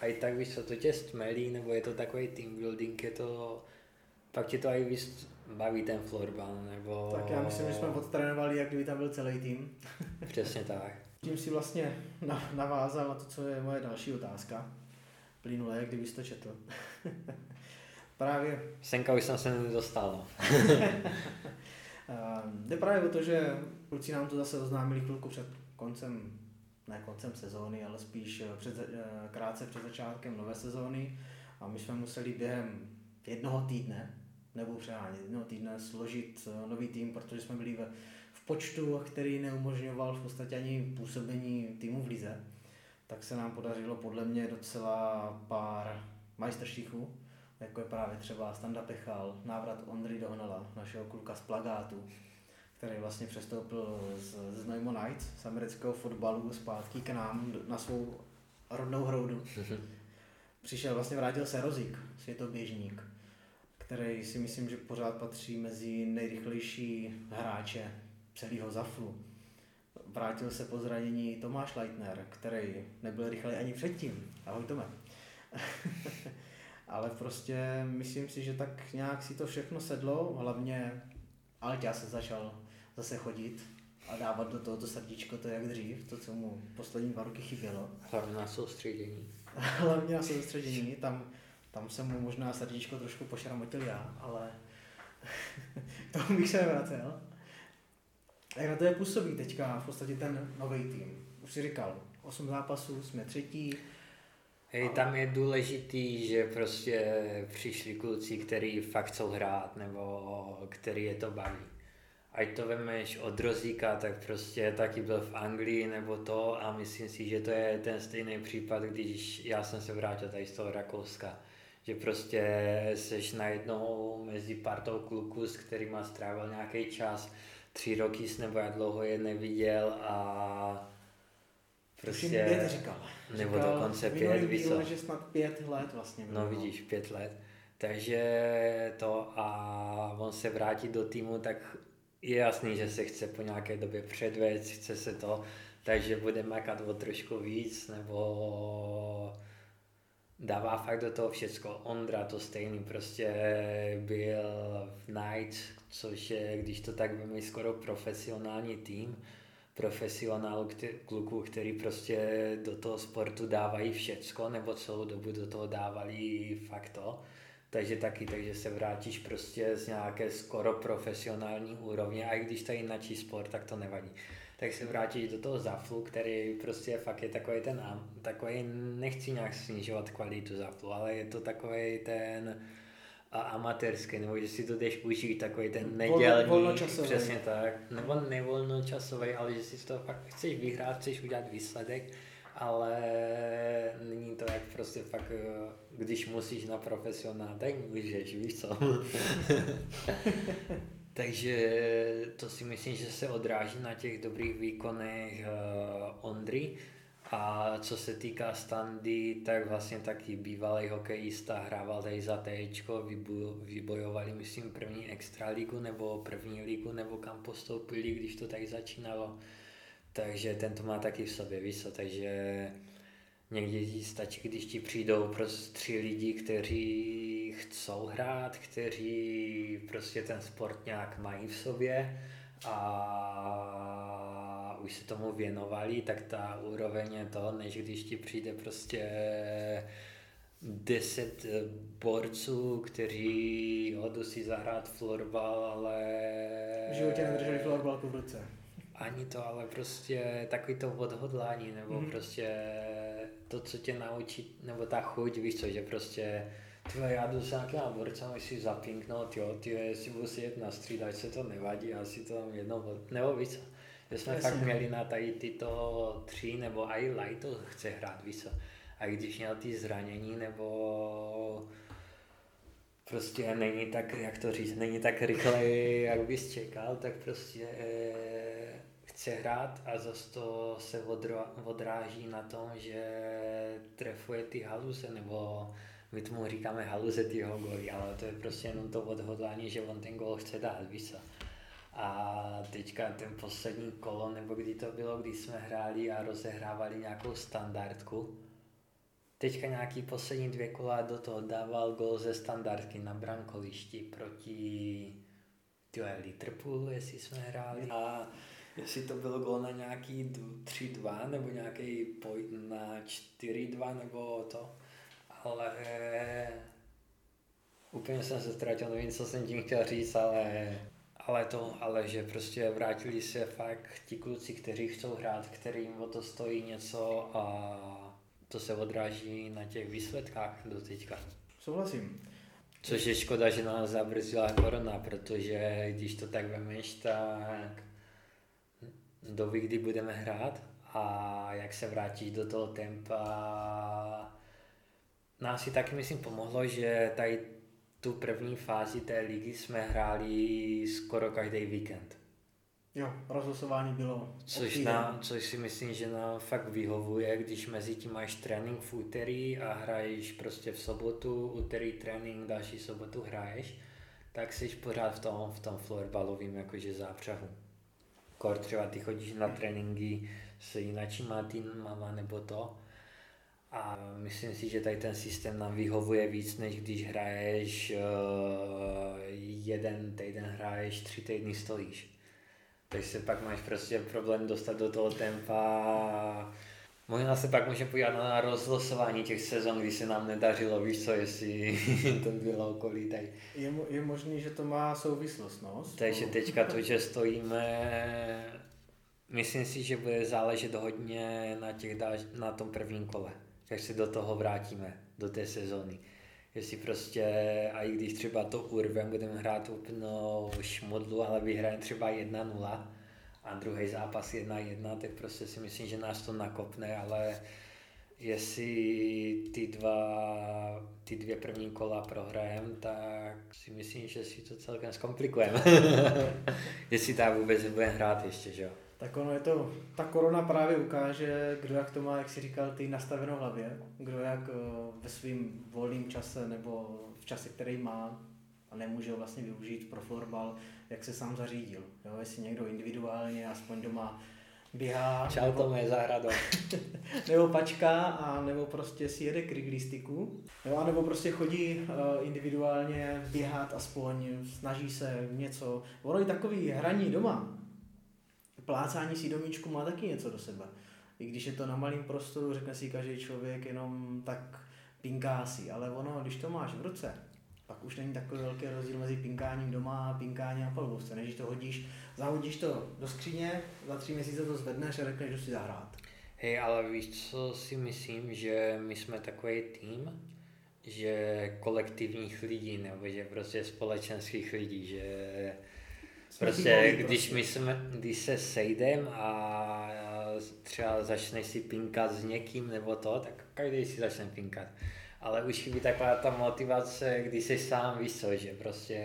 aj tak víš co, to tě stmelí, nebo je to takový team building, je to, pak tě to víc baví ten florbal, nebo... Tak já myslím, že jsme odtrénovali, jak kdyby tam byl celý tým. Přesně tak. Tím si vlastně navázal na to, co je moje další otázka. Plynule, jak kdybyste to četl. právě... Senka už jsem se nedostal. No. Ehm, jde právě o to, že kluci nám to zase oznámili chvilku před koncem, ne koncem sezóny, ale spíš eh, před, eh, krátce před začátkem nové sezóny a my jsme museli během jednoho týdne, nebo přehánět, jednoho týdne složit eh, nový tým, protože jsme byli ve, v počtu, který neumožňoval v podstatě ani působení týmu v lize, tak se nám podařilo podle mě docela pár majstrštíků, jako je právě třeba Standa Pechal, návrat Ondry Dohnala, našeho kluka z Plagátu, který vlastně přestoupil z, z Neumo Knights, z amerického fotbalu, zpátky k nám na svou rodnou hroudu. Přišel, vlastně vrátil se Rozik, světoběžník, který si myslím, že pořád patří mezi nejrychlejší hráče celého Zaflu. Vrátil se po zranění Tomáš Leitner, který nebyl rychlej ani předtím. Ahoj Tome. ale prostě myslím si, že tak nějak si to všechno sedlo, hlavně já se začal zase chodit a dávat do toho to srdíčko, to jak dřív, to, co mu poslední dva roky chybělo. Hlavně na soustředění. Hlavně na soustředění, tam, tam jsem mu možná srdíčko trošku pošramotil já, ale to bych se vracel. Jak na to je působí teďka v podstatě ten nový tým? Už si říkal, 8 zápasů, jsme třetí, Hej, tam je důležitý, že prostě přišli kluci, kteří fakt chcou hrát, nebo který je to baví. Ať to vemeš od Rozíka, tak prostě taky byl v Anglii nebo to a myslím si, že to je ten stejný případ, když já jsem se vrátil tady z toho Rakouska. Že prostě seš najednou mezi partou kluků, s kterými strávil nějaký čas, tři roky nebo jak dlouho je neviděl a Prostě, pět říkal. Nebo říkal, dokonce pět, víš co? že snad pět let vlastně. Bylo. No vidíš, pět let. Takže to a on se vrátí do týmu, tak je jasný, že se chce po nějaké době předvést, chce se to, takže bude makat o trošku víc, nebo dává fakt do toho všecko. Ondra to stejný prostě byl v Night, což je, když to tak víme, skoro profesionální tým, profesionálů, kluků, který prostě do toho sportu dávají všecko, nebo celou dobu do toho dávali fakt to. Takže taky, takže se vrátíš prostě z nějaké skoro profesionální úrovně, a i když to je jináčí sport, tak to nevadí. Tak se vrátíš do toho zaflu, který prostě fakt je takový ten, takový, nechci nějak snižovat kvalitu zaflu, ale je to takový ten, a amatérské, nebo že si to jdeš užít, takový ten nedělní, volnočasový. přesně tak, nebo nevolnočasový, ale že si to fakt chceš vyhrát, chceš udělat výsledek, ale není to jak prostě fakt, když musíš na profesionál, tak můžeš, víš co. Takže to si myslím, že se odráží na těch dobrých výkonech uh, Ondry. A co se týká standy, tak vlastně taky bývalý hokejista, hrával tady za Tčko, vybojovali myslím první extraligu nebo první ligu, nebo kam postoupili, když to tak začínalo. Takže ten to má taky v sobě, víš takže někdy stačí, když ti přijdou prostě tři lidi, kteří chcou hrát, kteří prostě ten sport nějak mají v sobě a už se tomu věnovali, tak ta úroveň je to, než když ti přijde prostě deset borců, kteří hodou si zahrát florbal, ale... V životě nedrželi florbalku v ruce. Ani to, ale prostě takový to odhodlání, nebo mm. prostě to, co tě naučí, nebo ta chuť, víš co, že prostě Tyhle, já jdu s nějakýma borcami si zapinknout, jo, ty, jestli budu jet na střídačce, to nevadí, asi to tam jedno, nebo víc že jsme Jasně. fakt měli na tady tyto tři, nebo i Light to chce hrát víc. A když měl ty zranění, nebo prostě není tak, jak to říct, není tak rychle, jak bys čekal, tak prostě eh, chce hrát a zase to se odráží na tom, že trefuje ty haluze, nebo my tomu říkáme haluze ty jeho goly, ale to je prostě jenom to odhodlání, že on ten gol chce dát, víš co. A teďka ten poslední kolo, nebo kdy to bylo, kdy jsme hráli a rozehrávali nějakou standardku, teďka nějaký poslední dvě kola do toho dával gol ze standardky na brankolišti proti tyhle Liverpoolu, jestli jsme hráli. A jestli to bylo gol na nějaký 3-2 nebo nějaký na 4-2 nebo to. Ale úplně jsem se ztratil, nevím, co jsem tím chtěl říct, ale ale to, ale že prostě vrátili se fakt ti kluci, kteří chcou hrát, kterým o to stojí něco a to se odráží na těch výsledkách do teďka. Souhlasím. Což je škoda, že nás zabrzdila korona, protože když to tak vemeš, tak doby, kdy budeme hrát a jak se vrátíš do toho tempa, nás si taky myslím pomohlo, že tady tu první fázi té ligy jsme hráli skoro každý víkend. Jo, rozhlasování bylo. Což, nám, což si myslím, že nám fakt vyhovuje, když mezi tím máš trénink v úterý a hraješ prostě v sobotu, úterý trénink, další sobotu hraješ, tak jsi pořád v tom, v tom florbalovým jakože zápřahu. Kor třeba ty chodíš na tréninky s jináčíma týmama nebo to, a myslím si, že tady ten systém nám vyhovuje víc, než když hraješ uh, jeden týden hraješ, tři týdny stojíš. Takže se pak máš prostě problém dostat do toho tempa. Možná se pak můžeme podívat na rozlosování těch sezon, kdy se nám nedařilo, víš co, jestli to bylo okolí tady. Je, je možný, že to má souvislost, no? Takže teďka to, že stojíme, myslím si, že bude záležet hodně na, těch, na tom prvním kole tak se do toho vrátíme, do té sezóny. Jestli prostě, a i když třeba to urvem, budeme hrát úplnou šmodlu, ale vyhrajeme třeba 1-0 a druhý zápas 1-1, tak prostě si myslím, že nás to nakopne, ale jestli ty dva, ty dvě první kola prohrajem, tak si myslím, že si to celkem zkomplikujeme. jestli tak vůbec budeme hrát ještě, že jo tak ono je to, ta korona právě ukáže, kdo jak to má, jak si říkal, ty nastavenou hlavě, kdo jak eh, ve svém volném čase nebo v čase, který má a nemůže ho vlastně využít pro florbal, jak se sám zařídil. Jo? Jestli někdo individuálně aspoň doma běhá. Čau nebo, to je zahrado. nebo pačka, a nebo prostě si jede kriglistiku. Jo, a nebo prostě chodí uh, individuálně běhat aspoň, snaží se něco. Ono i takový hraní doma, plácání si domíčku má taky něco do sebe. I když je to na malém prostoru, řekne si každý člověk jenom tak pinká si, ale ono, když to máš v ruce, pak už není takový velký rozdíl mezi pinkáním doma a pinkáním na palubovce. Než to hodíš, zahodíš to do skříně, za tři měsíce to zvedneš a řekneš, že si zahrát. Hej, ale víš, co si myslím, že my jsme takový tým, že kolektivních lidí, nebo že prostě společenských lidí, že Prostě když, my jsme, když se sejdem a třeba začneš si pinkat s někým nebo to, tak každý si začne pinkat. Ale už chybí taková ta motivace, když jsi sám, víš co, že prostě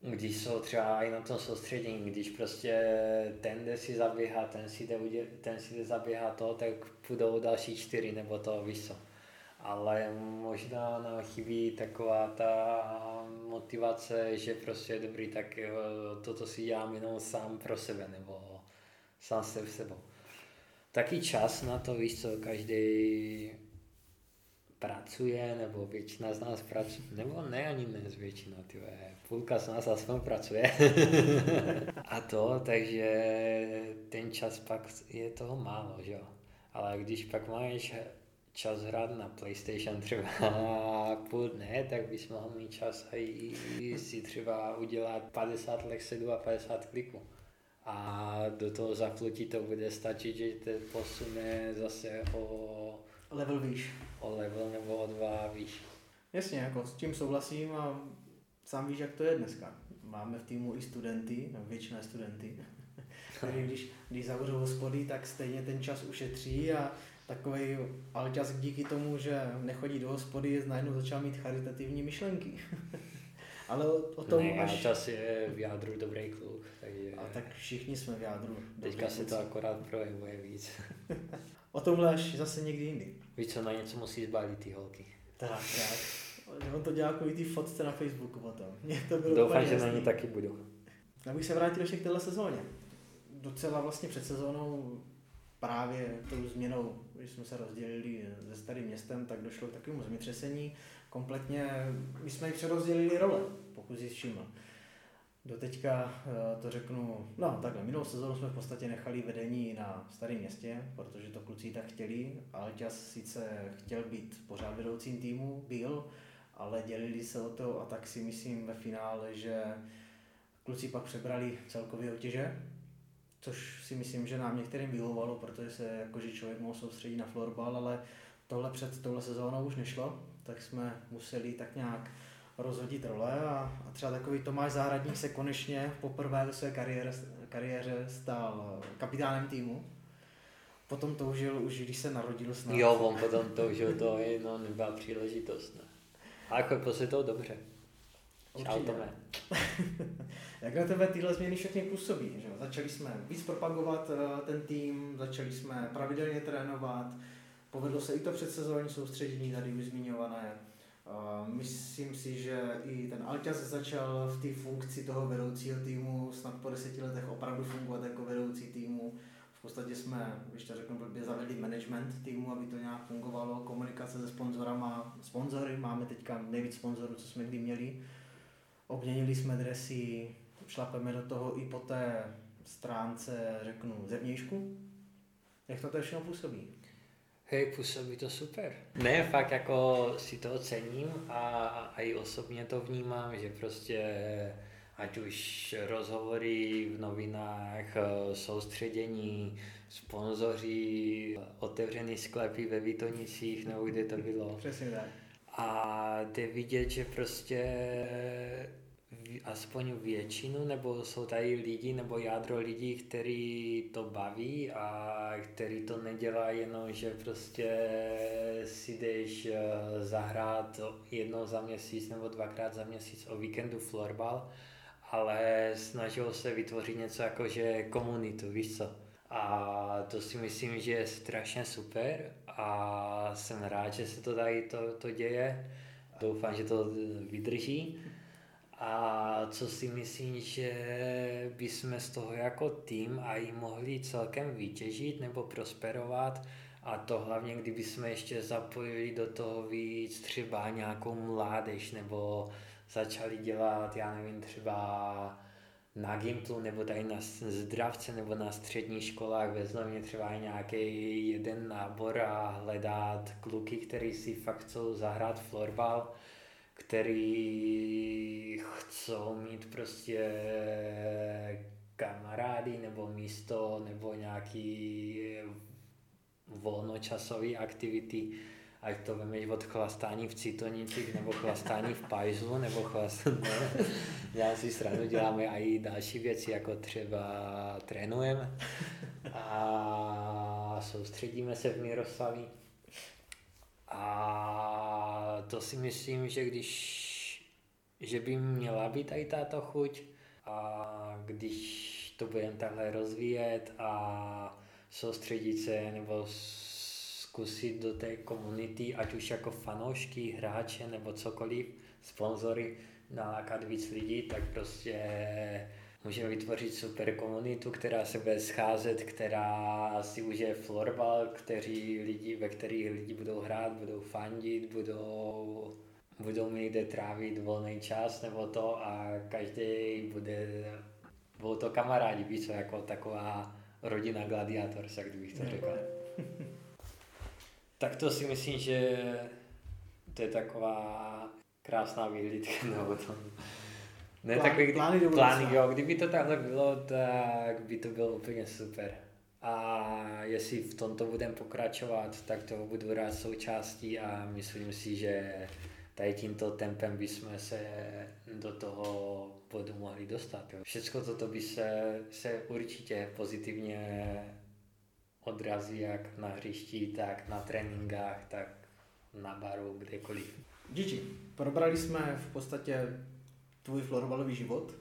když jsou třeba i na tom soustředění, když prostě ten jde si zaběhat, ten si jde, ten si jde zaběhat to, tak půjdou další čtyři nebo to, víš co ale možná nám chybí taková ta motivace, že prostě je dobrý, tak toto si dělám jenom sám pro sebe, nebo sám se v sebou. Taky čas na to, víš co, každý pracuje, nebo většina z nás pracuje, nebo ne ani ne z většina, tyhle, půlka z nás aspoň pracuje. a to, takže ten čas pak je toho málo, že jo. Ale když pak máš čas hrát na PlayStation třeba půl dne, tak bys mohl mít čas i si třeba udělat 50 lexedů a 50 kliků. A do toho zaplutí to bude stačit, že te posune zase o... Level výš. O level nebo o dva výš. Jasně, jako s tím souhlasím a sám víš, jak to je dneska. Máme v týmu i studenty, no, většina studenty, kteří když, když zavřou hospody, tak stejně ten čas ušetří a takový Alťas díky tomu, že nechodí do hospody, najednou začal mít charitativní myšlenky. Ale o, o tom ne, až... Alťas je v jádru dobrý kluk, takže... A tak všichni jsme v jádru. Teďka se to akorát projevuje víc. o tomhle až zase někdy jindy. Víš co, na něco musí zbalit ty holky. Tak, tak. On to dělá kvůli ty fotce na Facebooku potom. Mě to bylo Doufám, že na ně taky budu. Já bych se vrátil ještě k téhle sezóně. Docela vlastně před sezónou právě tou změnou, když jsme se rozdělili se starým městem, tak došlo k takovému zemětřesení. Kompletně, my jsme i přerozdělili role, pokud si všiml. Doteďka eh, to řeknu, no takhle, minulou sezónu jsme v podstatě nechali vedení na starém městě, protože to kluci tak chtěli. Alťas sice chtěl být pořád vedoucím týmu, byl, ale dělili se o to a tak si myslím ve finále, že kluci pak přebrali celkově otěže, což si myslím, že nám některým vyhovovalo, protože se jakože člověk mohl soustředit na florbal, ale tohle před touhle sezónou už nešlo, tak jsme museli tak nějak rozhodit role a, a třeba takový Tomáš Zahradník se konečně poprvé ve své kariéře, kariéře stal kapitánem týmu. Potom toužil už, když se narodil snad. Jo, on potom toužil, to je, no, nebyla příležitost. Ne. A jako prostě to dobře. Čau, Tome. Jak na tebe tyhle změny všechny působí? Že? Začali jsme víc propagovat eh, ten tým, začali jsme pravidelně trénovat, povedlo se i to předsezónní soustředění tady už zmiňované. Myslím si, že i ten Alťas začal v té funkci toho vedoucího týmu snad po deseti letech opravdu fungovat jako vedoucí týmu. V podstatě jsme, když to řeknu blbě, zavedli management týmu, aby to nějak fungovalo, komunikace se sponzorama, sponzory, máme teďka nejvíc sponzorů, co jsme kdy měli. Obměnili jsme dresy, šlapeme do toho i po té stránce, řeknu, zevnějšku. Jak to všechno působí? Hej, působí to super. Ne, fakt jako si to cením a, a i osobně to vnímám, že prostě ať už rozhovory v novinách, soustředění, sponzoři, otevřený sklepy ve Vitonicích, nebo kde to bylo. Přesně tak. A jde vidět, že prostě aspoň většinu, nebo jsou tady lidi, nebo jádro lidí, který to baví a který to nedělá jenom, že prostě si jdeš eh, zahrát jednou za měsíc nebo dvakrát za měsíc o víkendu florbal, ale snažil se vytvořit něco jako, že komunitu, víš co. A to si myslím, že je strašně super a jsem rád, že se to tady to, to děje. Doufám, že to vydrží. A co si myslím, že bychom z toho jako tým a i mohli celkem vytěžit nebo prosperovat, a to hlavně, kdyby jsme ještě zapojili do toho víc třeba nějakou mládež, nebo začali dělat, já nevím, třeba na Gimplu nebo tady na zdravce nebo na středních školách vezme třeba nějaký jeden nábor a hledat kluky, který si fakt chcou zahrát florbal který chcou mít prostě kamarády nebo místo nebo nějaký volnočasové aktivity, ať to vemeš od chlastání v Citonicích, nebo chlastání v Pajzlu, nebo chlastání, já si srandu děláme i další věci, jako třeba trénujeme a soustředíme se v Miroslaví a to si myslím, že když že by měla být tady tato chuť a když to budeme takhle rozvíjet a soustředit se nebo zkusit do té komunity, ať už jako fanoušky, hráče nebo cokoliv, sponzory, nalákat víc lidí, tak prostě můžeme vytvořit super komunitu, která se bude scházet, která si užije florbal, kteří lidi, ve kterých lidi budou hrát, budou fandit, budou, budou mít kde trávit volný čas nebo to a každý bude, budou to kamarádi, víš co, jako taková rodina gladiátor, jak kdybych to řekl. tak to si myslím, že to je taková krásná výhlídka nebo to ne, Plán, takový, plány do plány, jo, kdyby to takhle bylo, tak by to bylo úplně super. A jestli v tomto budeme pokračovat, tak to budu rád součástí a myslím si, že tady tímto tempem bychom se do toho bodu mohli dostat. Jo. Všechno toto by se, se určitě pozitivně odrazí jak na hřišti, tak na tréninkách, tak na baru, kdekoliv. Gigi, probrali jsme v podstatě tvůj florbalový život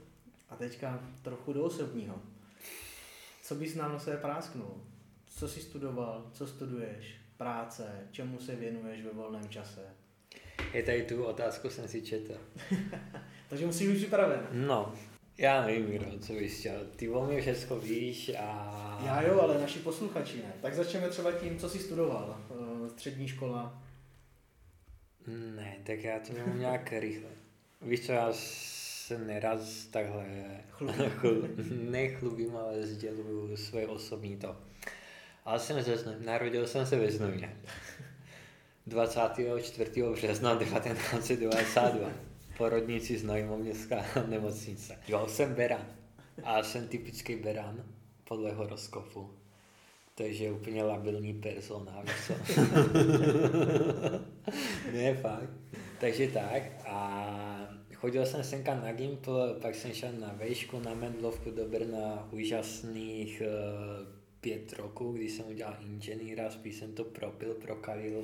a teďka trochu do osobního. Co bys nám na sebe prásknul? Co jsi studoval, co studuješ, práce, čemu se věnuješ ve volném čase? Je tady tu otázku jsem si četl. Takže musíš být připraven. No, já nevím, Miro, co bys chtěl. Ty o mě všechno víš a... Já jo, ale naši posluchači ne. Tak začneme třeba tím, co jsi studoval. Eh, Střední škola. Ne, tak já to mám nějak rychle. Víš co, já se neraz takhle Chlubím. chl, nechlubím, ale sděluju svoje osobní to. Ale jsem ze Znojma, narodil jsem se ve Znojmě. 24. března 1992. Porodnici Znojmoměstská nemocnice. Jo, jsem beran. A jsem typický beran podle horoskopu. Takže je úplně labilní persona, co? ne, fakt. Takže tak a chodil jsem senka na Gimpl, pak jsem šel na vejšku, na Mendlovku do Brna, úžasných uh, pět roků, kdy jsem udělal inženýra, spíš jsem to propil, prokalil.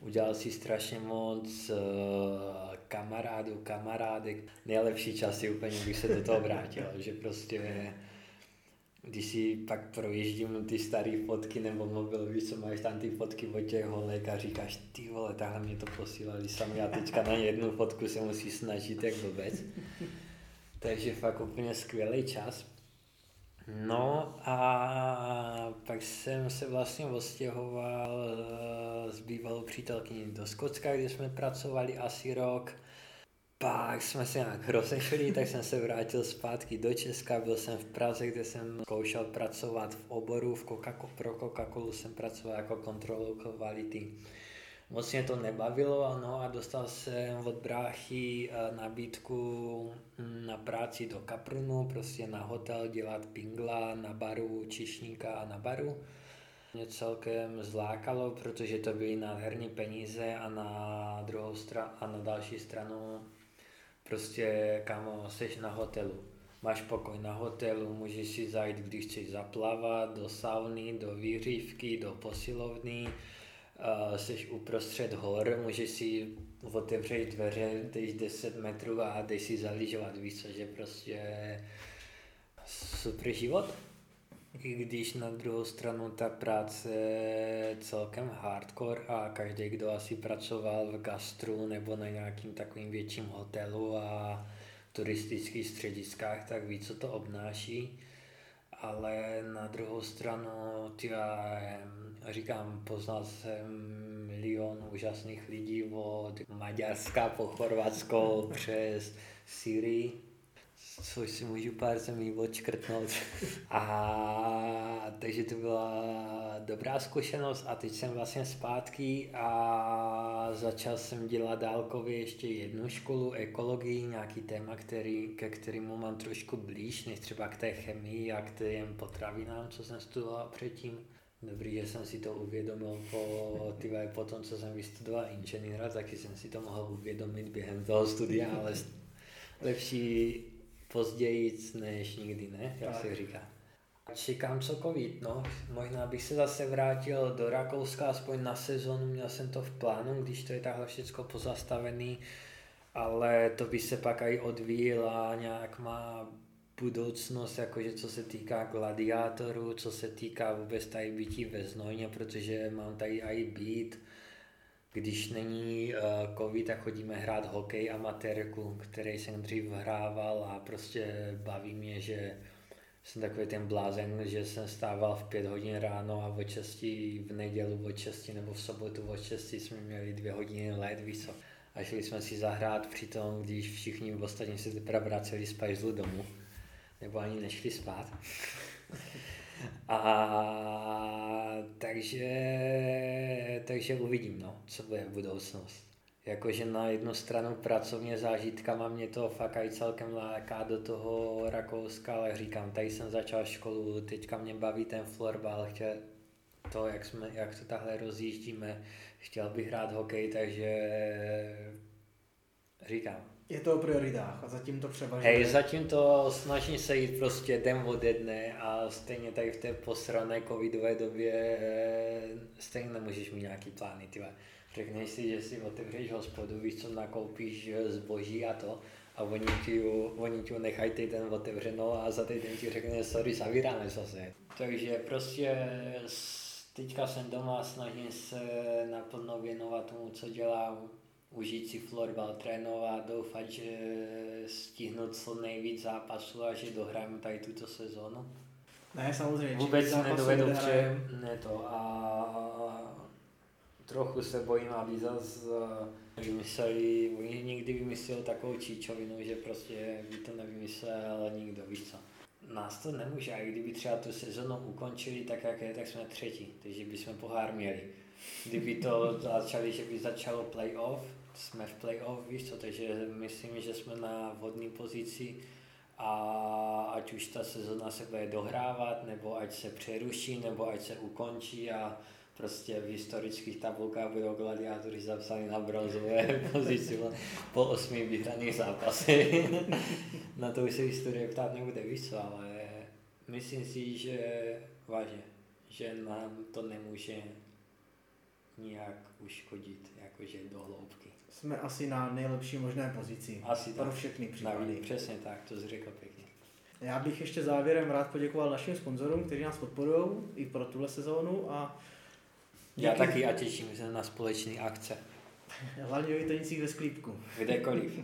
Udělal si strašně moc uh, kamarádů, kamarádek. Nejlepší časy úplně bych se do toho vrátil, že prostě když si pak projíždím ty staré fotky nebo mobil, víš co, máš tam ty fotky od těch holek a říkáš, ty vole, takhle mě to posílali sami a teďka na jednu fotku se musí snažit jak blbec. Takže fakt úplně skvělý čas. No a pak jsem se vlastně odstěhoval s bývalou přítelkyní do Skotska, kde jsme pracovali asi rok. Pak jsme se nějak rozešli, tak jsem se vrátil zpátky do Česka, byl jsem v Praze, kde jsem zkoušel pracovat v oboru, v Coca pro Coca-Colu jsem pracoval jako kontrolou kvality. Moc mě to nebavilo ano, a dostal jsem od bráchy eh, nabídku mm, na práci do Kaprunu, prostě na hotel dělat pingla, na baru, čišníka a na baru. Mě celkem zlákalo, protože to byly nádherné peníze a na druhou stranu a na další stranu prostě kamo, seš na hotelu. Máš pokoj na hotelu, můžeš si zajít, když chceš zaplavat, do sauny, do výřívky, do posilovny, jsi uprostřed hor, můžeš si otevřít dveře, jdeš 10 metrů a jdeš si zalížovat, víš co, že prostě super život. I když na druhou stranu ta práce je celkem hardcore a každý, kdo asi pracoval v gastru nebo na nějakým takovým větším hotelu a turistických střediskách, tak ví, co to obnáší. Ale na druhou stranu, ty já říkám, poznal jsem milion úžasných lidí od Maďarska po Chorvatsko přes Syrii což si můžu pár zemí odškrtnout. A takže to byla dobrá zkušenost a teď jsem vlastně zpátky a začal jsem dělat dálkově ještě jednu školu ekologii, nějaký téma, který, ke kterému mám trošku blíž, než třeba k té chemii a k těm potravinám, co jsem studoval předtím. Dobrý, že jsem si to uvědomil po, tyhle, po tom, co jsem vystudoval inženýra, taky jsem si to mohl uvědomit během toho studia, ale lepší později než nikdy, ne? Jak se říká. Čekám co covid, no. Možná bych se zase vrátil do Rakouska aspoň na sezonu, měl jsem to v plánu, když to je takhle všechno pozastavený, ale to by se pak i odvíjela nějak má budoucnost, jakože co se týká gladiátorů, co se týká vůbec tady bytí ve Znojně, protože mám tady i být, když není uh, covid, tak chodíme hrát hokej amatérku, který jsem dřív hrával a prostě baví mě, že jsem takový ten blázen, že jsem stával v pět hodin ráno a od 6 v nedělu od 6 nebo v sobotu od 6 jsme měli dvě hodiny let, víc A šli jsme si zahrát při tom, když všichni ostatní se teprve vraceli z domů. Nebo ani nešli spát. A takže, takže uvidím, no, co bude budoucnost. Jakože na jednu stranu pracovně zážitkama mě to fakt i celkem láká do toho Rakouska, ale říkám, tady jsem začal školu, teďka mě baví ten florbal, chtěl to, jak, jsme, jak to takhle rozjíždíme, chtěl bych hrát hokej, takže říkám, Je to o prioritách a zatím to převažuje. Hej, zatím to snažím se jít prostě den ode dne a stejně tady v té posrané covidové době eh, stejně nemůžeš mít nějaký plány, tyhle. Řekneš si, že si otevřeš hospodu, víš co, nakoupíš eh, zboží a to a oni ti, oni ti nechají týden otevřenou a za týden ti řekne, sorry, zavíráme zase. Takže prostě teďka jsem doma, snažím se naplno věnovat tomu, co dělám, užít si florbal, trénovat, doufat, že stihnu co nejvíc zápasů a že dohrám tady tuto sezónu. Ne, samozřejmě. Vůbec nedovedu pře... Ne to a trochu se bojím, aby zase vymysleli, oni někdy vymysleli takovou číčovinu, že prostě by to nevymyslel nikdo, víš co. Nás to nemůže, a kdyby třeba tu sezonu ukončili tak, jak je, tak jsme třetí, takže bychom pohár měli. Kdyby to začali, že by začalo playoff, jsme v playoff, víš co, takže myslím, že jsme na vodní pozici a ať už ta sezona se bude dohrávat, nebo ať se přeruší, nebo ať se ukončí a prostě v historických tabulkách budou gladiátoři zapsaní na bronzové pozici po osmi vyhraných zápasech. na to už se historie ptát nebude, víš co, ale myslím si, že vážně, že nám to nemůže nijak uškodit, jakože do hloubky. Jsme asi na nejlepší možné pozici. Asi pro tak. všechny případy. Přesně tak, to jsi řekl pěkně. Já bych ještě závěrem rád poděkoval našim sponzorům, kteří nás podporují i pro tuhle sezónu a Díky. Já taky a těším se na společné akce. Hlavně o Vitenicích ve sklípku. Kdekoliv.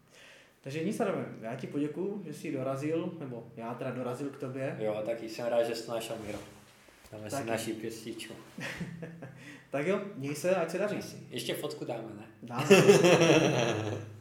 Takže nic, Adame, já ti poděkuju, že jsi dorazil, nebo já teda dorazil k tobě. Jo, taky jsem rád, že jsi našel Miro. Dáme si naši pěstičku. tak jo, měj se, ať se daří. Ještě fotku dáme, ne? Dáme.